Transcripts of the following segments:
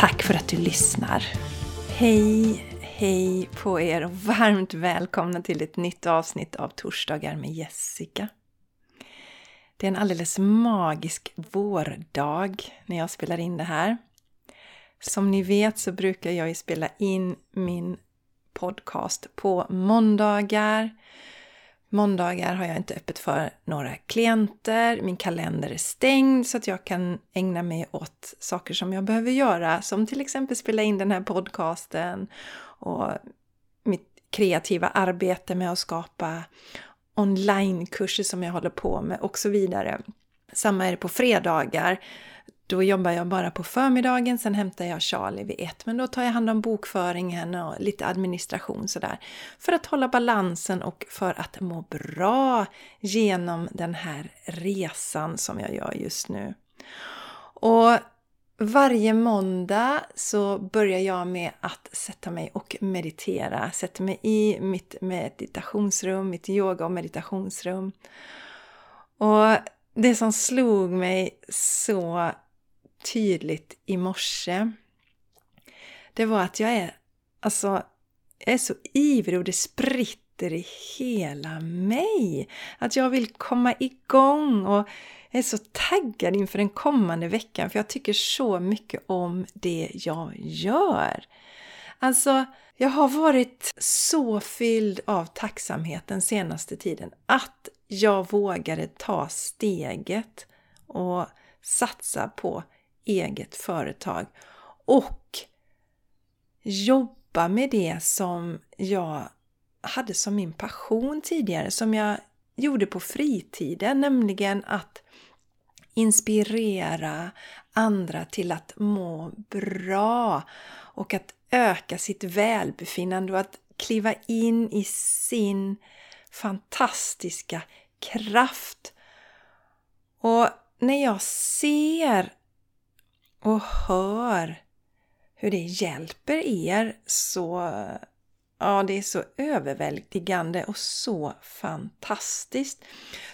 Tack för att du lyssnar! Hej, hej på er och varmt välkomna till ett nytt avsnitt av Torsdagar med Jessica. Det är en alldeles magisk vårdag när jag spelar in det här. Som ni vet så brukar jag ju spela in min podcast på måndagar Måndagar har jag inte öppet för några klienter, min kalender är stängd så att jag kan ägna mig åt saker som jag behöver göra, som till exempel spela in den här podcasten och mitt kreativa arbete med att skapa onlinekurser som jag håller på med och så vidare. Samma är det på fredagar. Då jobbar jag bara på förmiddagen, sen hämtar jag Charlie vid ett. Men då tar jag hand om bokföringen och lite administration sådär. För att hålla balansen och för att må bra genom den här resan som jag gör just nu. Och varje måndag så börjar jag med att sätta mig och meditera. Sätter mig i mitt meditationsrum, mitt yoga och meditationsrum. Och det som slog mig så tydligt i morse, det var att jag är, alltså, jag är så ivrig och det spritter i hela mig. Att jag vill komma igång och jag är så taggad inför den kommande veckan för jag tycker så mycket om det jag gör. Alltså, jag har varit så fylld av tacksamhet den senaste tiden att jag vågade ta steget och satsa på eget företag och jobba med det som jag hade som min passion tidigare, som jag gjorde på fritiden, nämligen att inspirera andra till att må bra och att öka sitt välbefinnande och att kliva in i sin fantastiska kraft. Och när jag ser och hör hur det hjälper er så Ja, det är så överväldigande och så fantastiskt.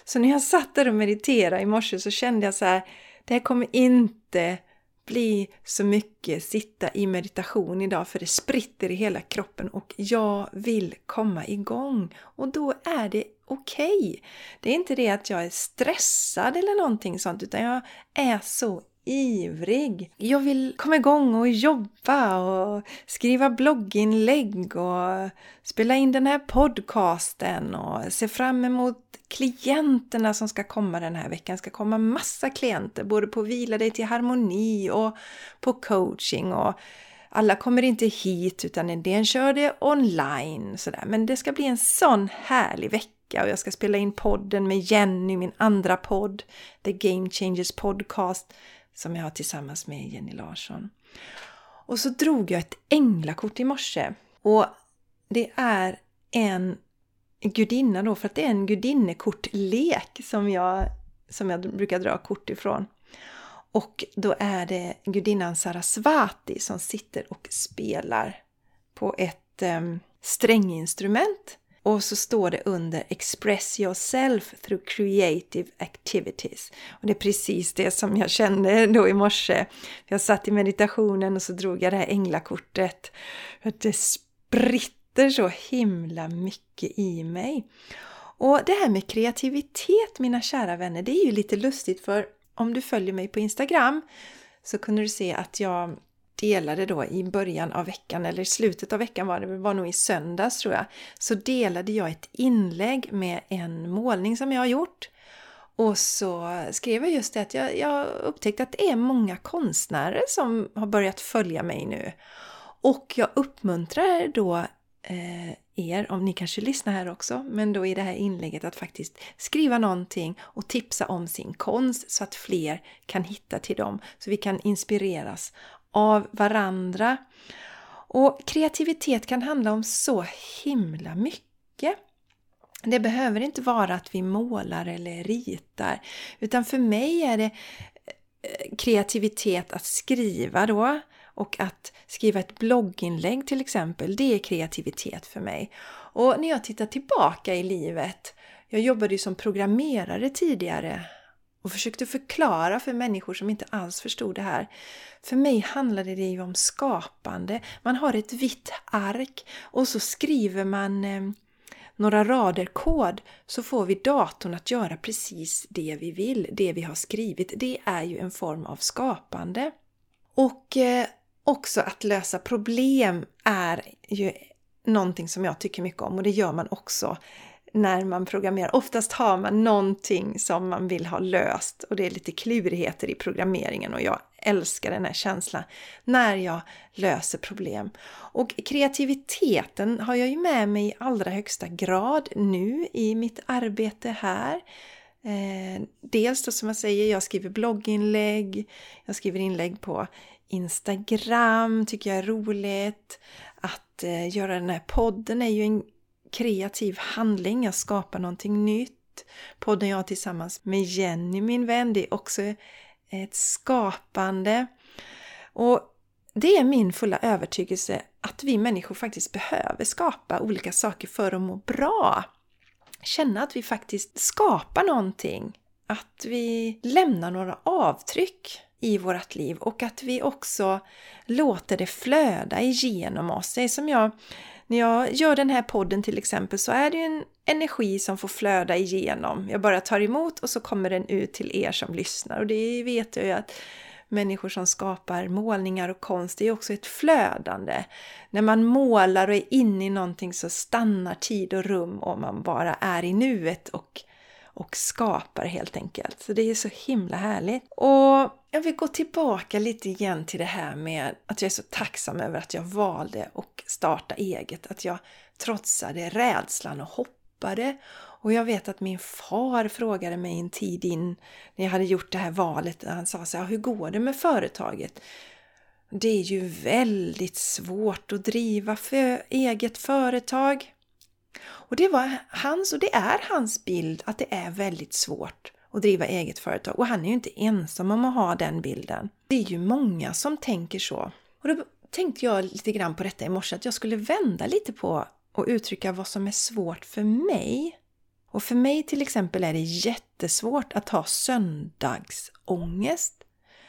Så när jag satt där och mediterade i morse så kände jag så här, det här kommer inte bli så mycket sitta i meditation idag för det spritter i hela kroppen och jag vill komma igång. Och då är det okej. Okay. Det är inte det att jag är stressad eller någonting sånt utan jag är så ivrig. Jag vill komma igång och jobba och skriva blogginlägg och spela in den här podcasten och se fram emot klienterna som ska komma den här veckan. Det ska komma massa klienter både på Vila dig till harmoni och på coaching och alla kommer inte hit utan en del kör det online. Sådär. Men det ska bli en sån härlig vecka och jag ska spela in podden med Jenny, min andra podd, The Game Changers Podcast som jag har tillsammans med Jenny Larsson. Och så drog jag ett änglakort i morse. Och det är en gudinna då, för att det är en gudinnekortlek som jag, som jag brukar dra kort ifrån. Och då är det gudinnan Sarasvati som sitter och spelar på ett um, stränginstrument och så står det under Express yourself through creative activities. Och det är precis det som jag kände då i morse. Jag satt i meditationen och så drog jag det här änglakortet. Det spritter så himla mycket i mig. Och det här med kreativitet mina kära vänner, det är ju lite lustigt för om du följer mig på Instagram så kunde du se att jag delade då i början av veckan, eller i slutet av veckan var det, det var nog i söndags tror jag, så delade jag ett inlägg med en målning som jag har gjort. Och så skrev jag just det att jag, jag upptäckte att det är många konstnärer som har börjat följa mig nu. Och jag uppmuntrar då eh, er, om ni kanske lyssnar här också, men då i det här inlägget att faktiskt skriva någonting och tipsa om sin konst så att fler kan hitta till dem, så vi kan inspireras av varandra. Och kreativitet kan handla om så himla mycket. Det behöver inte vara att vi målar eller ritar, utan för mig är det eh, kreativitet att skriva då och att skriva ett blogginlägg till exempel, det är kreativitet för mig. Och när jag tittar tillbaka i livet, jag jobbade ju som programmerare tidigare och försökte förklara för människor som inte alls förstod det här. För mig handlade det ju om skapande. Man har ett vitt ark och så skriver man eh, några rader kod så får vi datorn att göra precis det vi vill, det vi har skrivit. Det är ju en form av skapande. Och eh, också att lösa problem är ju någonting som jag tycker mycket om och det gör man också när man programmerar. Oftast har man någonting som man vill ha löst och det är lite klurigheter i programmeringen och jag älskar den här känslan när jag löser problem. Och kreativiteten har jag ju med mig i allra högsta grad nu i mitt arbete här. Eh, dels då som jag säger, jag skriver blogginlägg, jag skriver inlägg på Instagram, tycker jag är roligt. Att eh, göra den här podden är ju en kreativ handling, jag skapar någonting nytt. Podden jag har tillsammans med Jenny, min vän, det är också ett skapande. Och det är min fulla övertygelse att vi människor faktiskt behöver skapa olika saker för att må bra. Känna att vi faktiskt skapar någonting. Att vi lämnar några avtryck i vårt liv och att vi också låter det flöda igenom oss. Det är som jag när jag gör den här podden till exempel så är det ju en energi som får flöda igenom. Jag bara tar emot och så kommer den ut till er som lyssnar och det vet jag ju att människor som skapar målningar och konst, det är också ett flödande. När man målar och är inne i någonting så stannar tid och rum och man bara är i nuet och och skapar helt enkelt. Så det är så himla härligt. Och jag vill gå tillbaka lite igen till det här med att jag är så tacksam över att jag valde att starta eget. Att jag trotsade rädslan och hoppade. Och jag vet att min far frågade mig en tid in när jag hade gjort det här valet. Han sa så här, hur går det med företaget? Det är ju väldigt svårt att driva för eget företag. Och det var hans, och det är hans bild, att det är väldigt svårt att driva eget företag. Och han är ju inte ensam om att ha den bilden. Det är ju många som tänker så. Och då tänkte jag lite grann på detta i morse, att jag skulle vända lite på och uttrycka vad som är svårt för mig. Och för mig till exempel är det jättesvårt att ha söndagsångest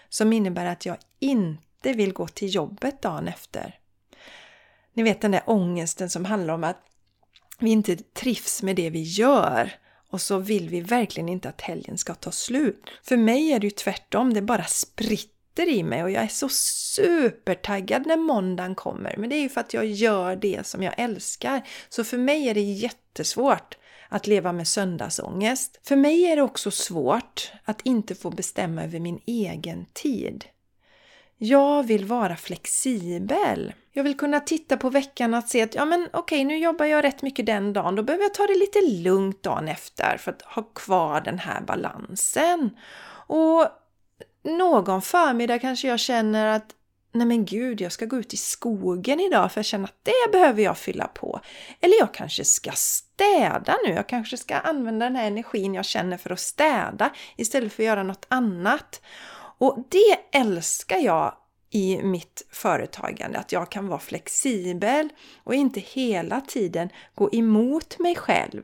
som innebär att jag inte vill gå till jobbet dagen efter. Ni vet den där ångesten som handlar om att vi inte trivs med det vi gör och så vill vi verkligen inte att helgen ska ta slut. För mig är det ju tvärtom, det bara spritter i mig och jag är så supertaggad när måndagen kommer. Men det är ju för att jag gör det som jag älskar. Så för mig är det jättesvårt att leva med söndagsångest. För mig är det också svårt att inte få bestämma över min egen tid. Jag vill vara flexibel. Jag vill kunna titta på veckan och se att ja men okej, okay, nu jobbar jag rätt mycket den dagen. Då behöver jag ta det lite lugnt dagen efter för att ha kvar den här balansen. Och någon förmiddag kanske jag känner att nej men gud, jag ska gå ut i skogen idag för jag känner att det behöver jag fylla på. Eller jag kanske ska städa nu. Jag kanske ska använda den här energin jag känner för att städa istället för att göra något annat. Och det älskar jag i mitt företagande, att jag kan vara flexibel och inte hela tiden gå emot mig själv.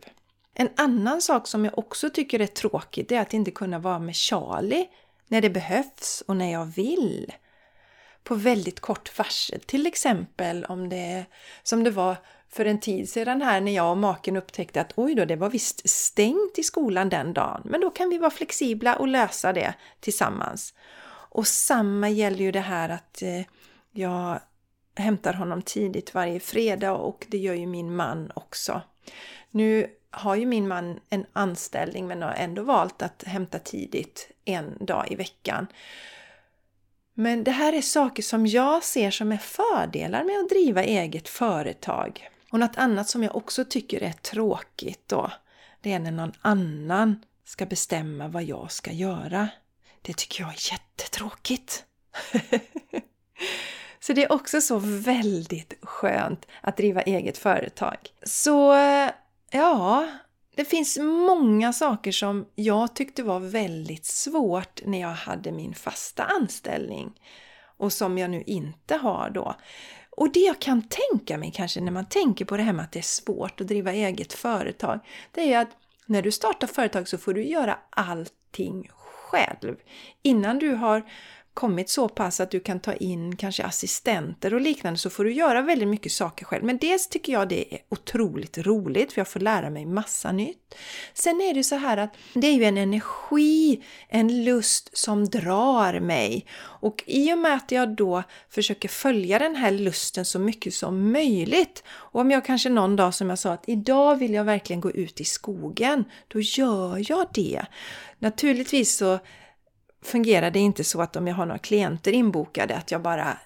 En annan sak som jag också tycker är tråkigt är att inte kunna vara med Charlie när det behövs och när jag vill. På väldigt kort varsel, till exempel om det är som det var för en tid sedan här när jag och maken upptäckte att oj då, det var visst stängt i skolan den dagen. Men då kan vi vara flexibla och lösa det tillsammans. Och samma gäller ju det här att eh, jag hämtar honom tidigt varje fredag och det gör ju min man också. Nu har ju min man en anställning men har ändå valt att hämta tidigt en dag i veckan. Men det här är saker som jag ser som är fördelar med att driva eget företag. Och något annat som jag också tycker är tråkigt då, det är när någon annan ska bestämma vad jag ska göra. Det tycker jag är jättetråkigt. Så det är också så väldigt skönt att driva eget företag. Så ja, det finns många saker som jag tyckte var väldigt svårt när jag hade min fasta anställning och som jag nu inte har då. Och det jag kan tänka mig kanske när man tänker på det här med att det är svårt att driva eget företag, det är att när du startar företag så får du göra allting själv. Innan du har kommit så pass att du kan ta in kanske assistenter och liknande så får du göra väldigt mycket saker själv. Men dels tycker jag det är otroligt roligt för jag får lära mig massa nytt. Sen är det så här att det är ju en energi, en lust som drar mig. Och i och med att jag då försöker följa den här lusten så mycket som möjligt och om jag kanske någon dag som jag sa att idag vill jag verkligen gå ut i skogen, då gör jag det. Naturligtvis så fungerar det inte så att om jag har några klienter inbokade att jag bara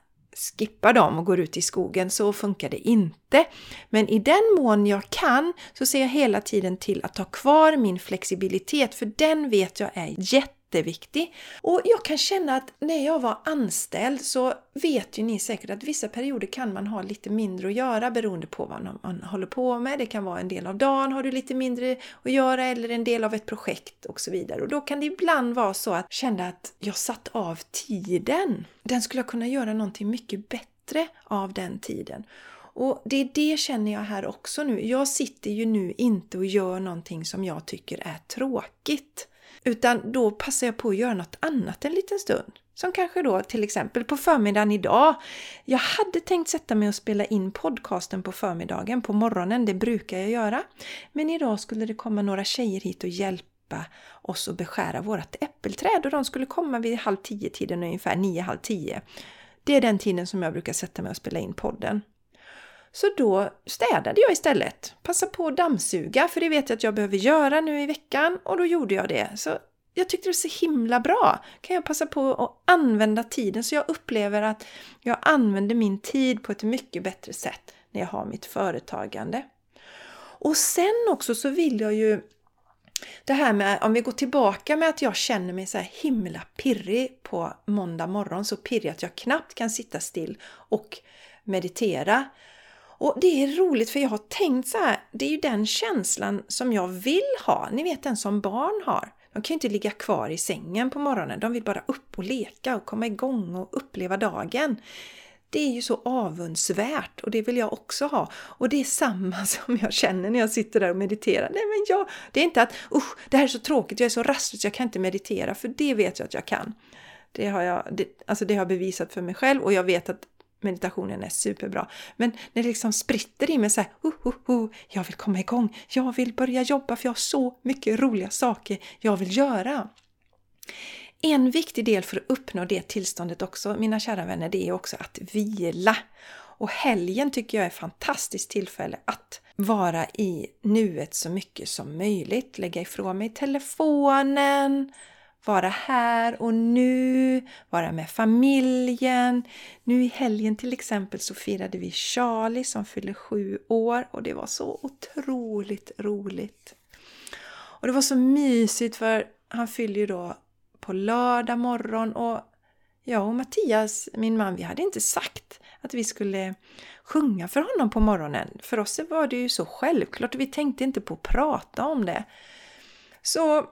skippar dem och går ut i skogen. Så funkar det inte. Men i den mån jag kan så ser jag hela tiden till att ta kvar min flexibilitet för den vet jag är jätte jätteviktig. Och jag kan känna att när jag var anställd så vet ju ni säkert att vissa perioder kan man ha lite mindre att göra beroende på vad man håller på med. Det kan vara en del av dagen har du lite mindre att göra eller en del av ett projekt och så vidare. Och då kan det ibland vara så att jag kände att jag satt av tiden. Den skulle jag kunna göra någonting mycket bättre av den tiden. Och det är det känner jag här också nu. Jag sitter ju nu inte och gör någonting som jag tycker är tråkigt. Utan då passar jag på att göra något annat en liten stund. Som kanske då till exempel på förmiddagen idag. Jag hade tänkt sätta mig och spela in podcasten på förmiddagen, på morgonen, det brukar jag göra. Men idag skulle det komma några tjejer hit och hjälpa oss att beskära vårt äppelträd och de skulle komma vid halv tio tiden ungefär, nio, halv tio. Det är den tiden som jag brukar sätta mig och spela in podden. Så då städade jag istället. Passa på att dammsuga, för det vet jag att jag behöver göra nu i veckan och då gjorde jag det. Så jag tyckte det var så himla bra. Kan jag passa på att använda tiden så jag upplever att jag använder min tid på ett mycket bättre sätt när jag har mitt företagande. Och sen också så vill jag ju det här med, om vi går tillbaka med att jag känner mig så här himla pirrig på måndag morgon, så pirrig att jag knappt kan sitta still och meditera. Och det är roligt för jag har tänkt så här, det är ju den känslan som jag vill ha. Ni vet den som barn har. De kan ju inte ligga kvar i sängen på morgonen. De vill bara upp och leka och komma igång och uppleva dagen. Det är ju så avundsvärt och det vill jag också ha. Och det är samma som jag känner när jag sitter där och mediterar. Nej men jag, det är inte att usch, det här är så tråkigt, jag är så rastlös, jag kan inte meditera. För det vet jag att jag kan. Det har jag, det, alltså det har jag bevisat för mig själv och jag vet att meditationen är superbra. Men när det liksom spritter i mig så här, uh, uh, uh, jag vill komma igång, jag vill börja jobba för jag har så mycket roliga saker jag vill göra. En viktig del för att uppnå det tillståndet också, mina kära vänner, det är också att vila. Och helgen tycker jag är ett fantastiskt tillfälle att vara i nuet så mycket som möjligt. Lägga ifrån mig telefonen, vara här och nu, vara med familjen. Nu i helgen till exempel så firade vi Charlie som fyller sju år och det var så otroligt roligt. Och det var så mysigt för han fyller ju då på lördag morgon och jag och Mattias, min man, vi hade inte sagt att vi skulle sjunga för honom på morgonen. För oss var det ju så självklart och vi tänkte inte på att prata om det. Så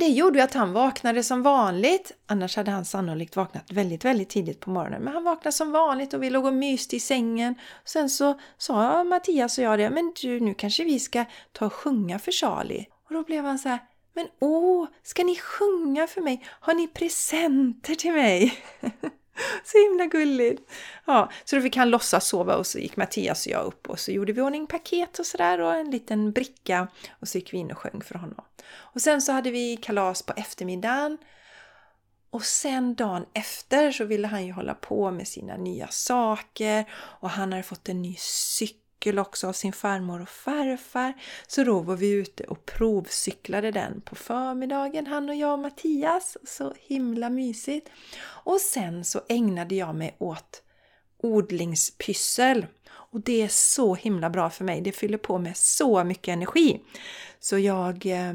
det gjorde ju att han vaknade som vanligt, annars hade han sannolikt vaknat väldigt, väldigt tidigt på morgonen. Men han vaknade som vanligt och vi låg och myste i sängen. Sen så sa Mattias och jag det, men du, nu kanske vi ska ta och sjunga för Charlie. Och då blev han så här, men åh, ska ni sjunga för mig? Har ni presenter till mig? Så himla gulligt! Ja, så då fick han låtsas sova och så gick Mattias och jag upp och så gjorde vi ordning paket och sådär och en liten bricka och så gick vi in och sjöng för honom. Och sen så hade vi kalas på eftermiddagen och sen dagen efter så ville han ju hålla på med sina nya saker och han hade fått en ny cykel cykel också av sin farmor och farfar. Så då var vi ute och provcyklade den på förmiddagen, han och jag och Mattias. Så himla mysigt! Och sen så ägnade jag mig åt odlingspyssel. Och det är så himla bra för mig. Det fyller på med så mycket energi. Så jag eh,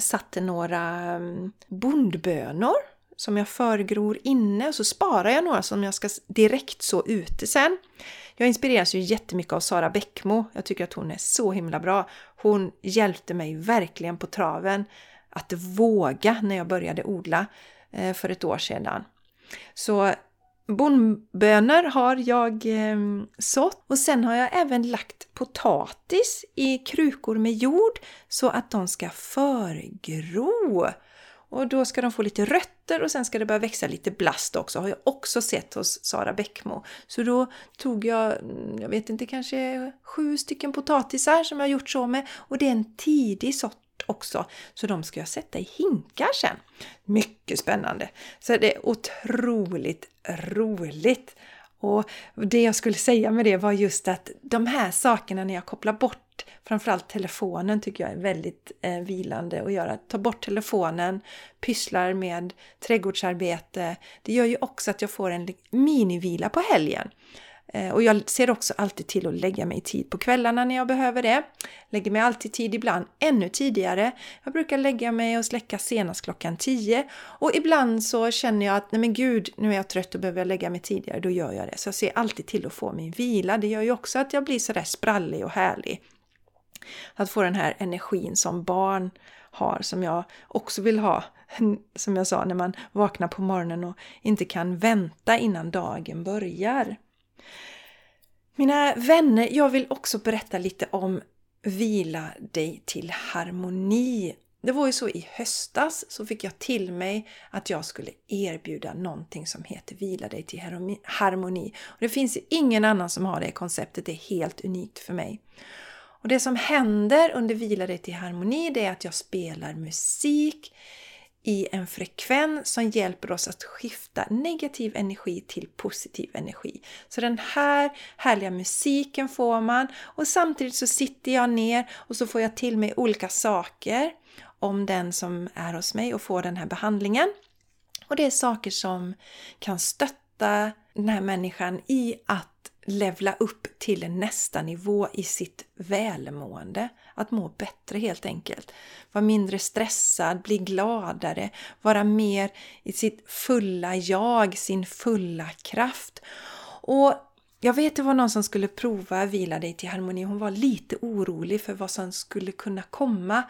satte några ehm, bondbönor som jag förgror inne och så sparar jag några som jag ska direkt så ute sen. Jag inspireras ju jättemycket av Sara Bäckmo. Jag tycker att hon är så himla bra. Hon hjälpte mig verkligen på traven att våga när jag började odla eh, för ett år sedan. Så bondbönor har jag eh, sått och sen har jag även lagt potatis i krukor med jord så att de ska förgro. Och då ska de få lite rötter och sen ska det börja växa lite blast också, har jag också sett hos Sara Bäckmo. Så då tog jag, mm, jag vet inte, kanske sju stycken potatisar som jag gjort så med och det är en tidig sort också. Så de ska jag sätta i hinkar sen. Mycket spännande! Så det är otroligt roligt! Och det jag skulle säga med det var just att de här sakerna när jag kopplar bort framförallt telefonen tycker jag är väldigt eh, vilande att göra. Ta bort telefonen, pysslar med trädgårdsarbete. Det gör ju också att jag får en minivila på helgen. Eh, och jag ser också alltid till att lägga mig tid på kvällarna när jag behöver det. Lägger mig alltid tid, ibland ännu tidigare. Jag brukar lägga mig och släcka senast klockan 10. Och ibland så känner jag att nej men gud, nu är jag trött och behöver jag lägga mig tidigare, då gör jag det. Så jag ser alltid till att få min vila. Det gör ju också att jag blir sådär sprallig och härlig. Att få den här energin som barn har, som jag också vill ha. Som jag sa, när man vaknar på morgonen och inte kan vänta innan dagen börjar. Mina vänner, jag vill också berätta lite om Vila dig till harmoni. Det var ju så i höstas så fick jag till mig att jag skulle erbjuda någonting som heter Vila dig till harmoni. Och det finns ingen annan som har det konceptet, det är helt unikt för mig. Och det som händer under Vila dig till harmoni det är att jag spelar musik i en frekvens som hjälper oss att skifta negativ energi till positiv energi. Så den här härliga musiken får man och samtidigt så sitter jag ner och så får jag till mig olika saker om den som är hos mig och får den här behandlingen. Och det är saker som kan stötta den här människan i att levla upp till nästa nivå i sitt välmående. Att må bättre helt enkelt. Vara mindre stressad, bli gladare, vara mer i sitt fulla jag, sin fulla kraft. Och jag vet det var någon som skulle prova Vila dig till harmoni. Hon var lite orolig för vad som skulle kunna komma.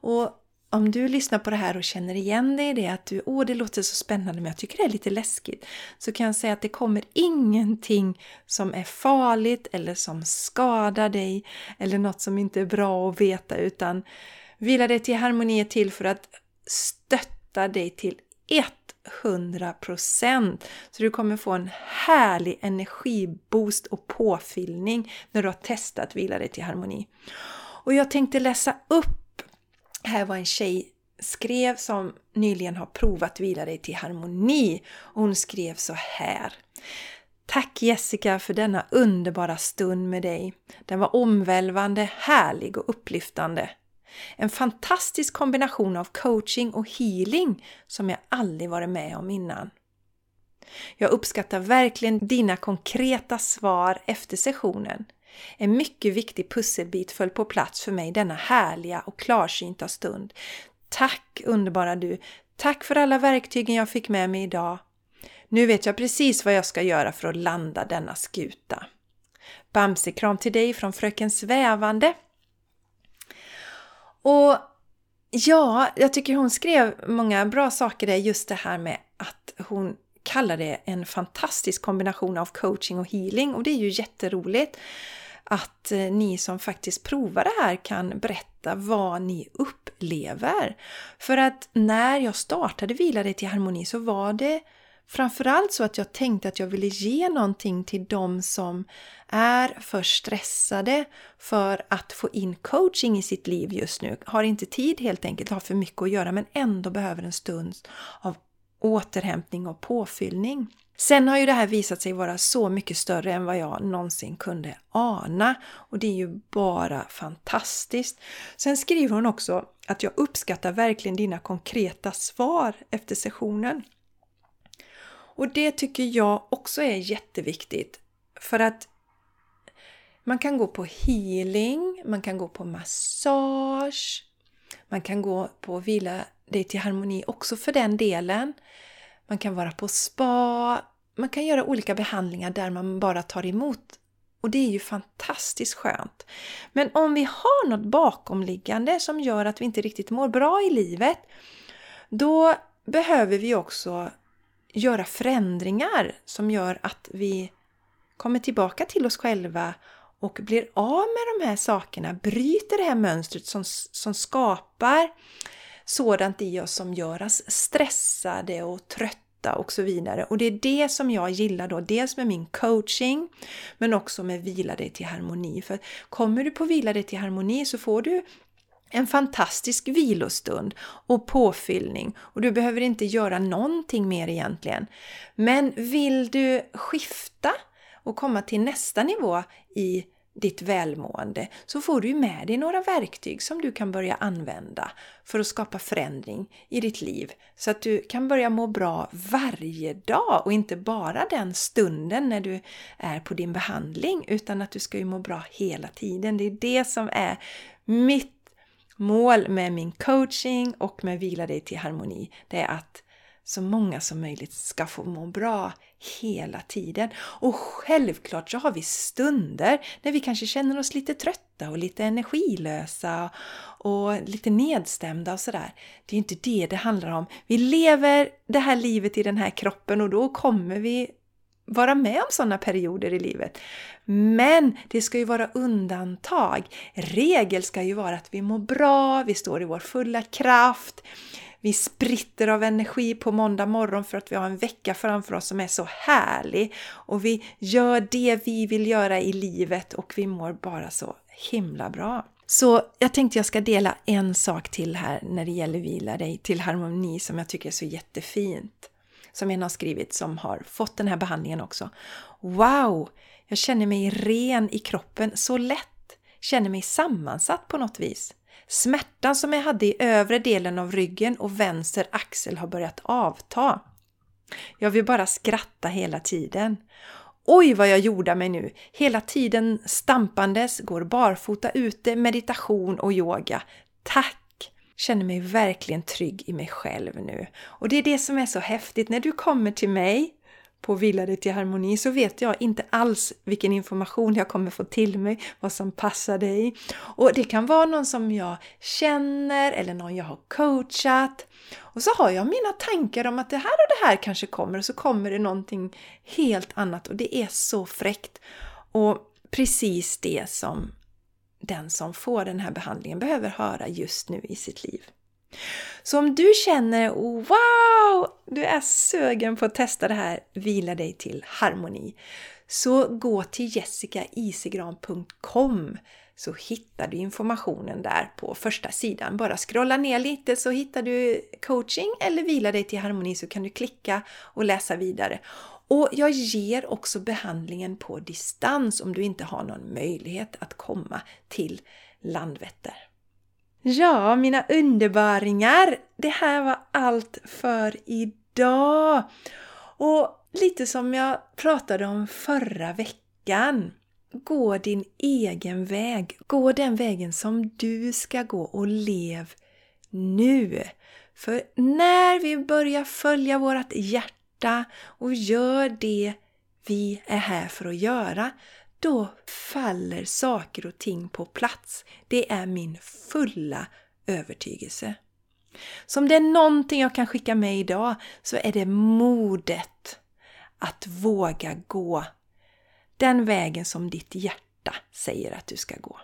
Och om du lyssnar på det här och känner igen dig i det, att du, åh det låter så spännande men jag tycker det är lite läskigt, så kan jag säga att det kommer ingenting som är farligt eller som skadar dig eller något som inte är bra att veta utan vila dig till harmoni är till för att stötta dig till 100% Så du kommer få en härlig energiboost och påfyllning när du har testat vila dig till harmoni. Och jag tänkte läsa upp här var en tjej skrev som nyligen har provat vila dig till harmoni. hon skrev så här. Tack Jessica för denna underbara stund med dig. Den var omvälvande, härlig och upplyftande. En fantastisk kombination av coaching och healing som jag aldrig varit med om innan. Jag uppskattar verkligen dina konkreta svar efter sessionen. En mycket viktig pusselbit föll på plats för mig denna härliga och klarsynta stund. Tack underbara du! Tack för alla verktygen jag fick med mig idag. Nu vet jag precis vad jag ska göra för att landa denna skuta. Bamsekram till dig från Fröken Svävande. Och ja, jag tycker hon skrev många bra saker där, just det här med att hon kallar det en fantastisk kombination av coaching och healing och det är ju jätteroligt att eh, ni som faktiskt provar det här kan berätta vad ni upplever. För att när jag startade Vila dig till harmoni så var det framförallt så att jag tänkte att jag ville ge någonting till de som är för stressade för att få in coaching i sitt liv just nu. Har inte tid helt enkelt, har för mycket att göra men ändå behöver en stund av återhämtning och påfyllning. Sen har ju det här visat sig vara så mycket större än vad jag någonsin kunde ana och det är ju bara fantastiskt. Sen skriver hon också att jag uppskattar verkligen dina konkreta svar efter sessionen. Och det tycker jag också är jätteviktigt för att man kan gå på healing, man kan gå på massage, man kan gå på vila dig till harmoni också för den delen man kan vara på spa, man kan göra olika behandlingar där man bara tar emot och det är ju fantastiskt skönt. Men om vi har något bakomliggande som gör att vi inte riktigt mår bra i livet, då behöver vi också göra förändringar som gör att vi kommer tillbaka till oss själva och blir av med de här sakerna, bryter det här mönstret som, som skapar sådant i oss som gör oss stressade och trötta och så vidare. Och det är det som jag gillar då, dels med min coaching men också med Vila dig till harmoni. För kommer du på Vila dig till harmoni så får du en fantastisk vilostund och påfyllning och du behöver inte göra någonting mer egentligen. Men vill du skifta och komma till nästa nivå i ditt välmående så får du med dig några verktyg som du kan börja använda för att skapa förändring i ditt liv så att du kan börja må bra varje dag och inte bara den stunden när du är på din behandling utan att du ska ju må bra hela tiden. Det är det som är mitt mål med min coaching och med Vila dig till harmoni. Det är att så många som möjligt ska få må bra hela tiden. Och självklart så har vi stunder när vi kanske känner oss lite trötta och lite energilösa och lite nedstämda och sådär. Det är inte det det handlar om. Vi lever det här livet i den här kroppen och då kommer vi vara med om sådana perioder i livet. Men det ska ju vara undantag. Regel ska ju vara att vi mår bra, vi står i vår fulla kraft, vi spritter av energi på måndag morgon för att vi har en vecka framför oss som är så härlig och vi gör det vi vill göra i livet och vi mår bara så himla bra. Så jag tänkte jag ska dela en sak till här när det gäller vila dig till harmoni som jag tycker är så jättefint. Som en har skrivit som har fått den här behandlingen också. Wow! Jag känner mig ren i kroppen så lätt. Känner mig sammansatt på något vis. Smärtan som jag hade i övre delen av ryggen och vänster axel har börjat avta. Jag vill bara skratta hela tiden. Oj vad jag jordar mig nu! Hela tiden stampandes, går barfota ute, meditation och yoga. Tack! Känner mig verkligen trygg i mig själv nu. Och det är det som är så häftigt när du kommer till mig på Vila dig till harmoni så vet jag inte alls vilken information jag kommer få till mig, vad som passar dig. Och det kan vara någon som jag känner eller någon jag har coachat. Och så har jag mina tankar om att det här och det här kanske kommer och så kommer det någonting helt annat och det är så fräckt. Och precis det som den som får den här behandlingen behöver höra just nu i sitt liv. Så om du känner wow, du är sugen på att testa det här, vila dig till harmoni, så gå till jessicaisigran.com så hittar du informationen där på första sidan. Bara scrolla ner lite så hittar du coaching eller vila dig till harmoni så kan du klicka och läsa vidare. Och jag ger också behandlingen på distans om du inte har någon möjlighet att komma till Landvetter. Ja, mina underbaringar! Det här var allt för idag! Och lite som jag pratade om förra veckan. Gå din egen väg. Gå den vägen som du ska gå och lev nu. För när vi börjar följa vårt hjärta och gör det vi är här för att göra, då faller saker och ting på plats. Det är min fulla övertygelse. Så om det är någonting jag kan skicka med idag så är det modet att våga gå den vägen som ditt hjärta säger att du ska gå.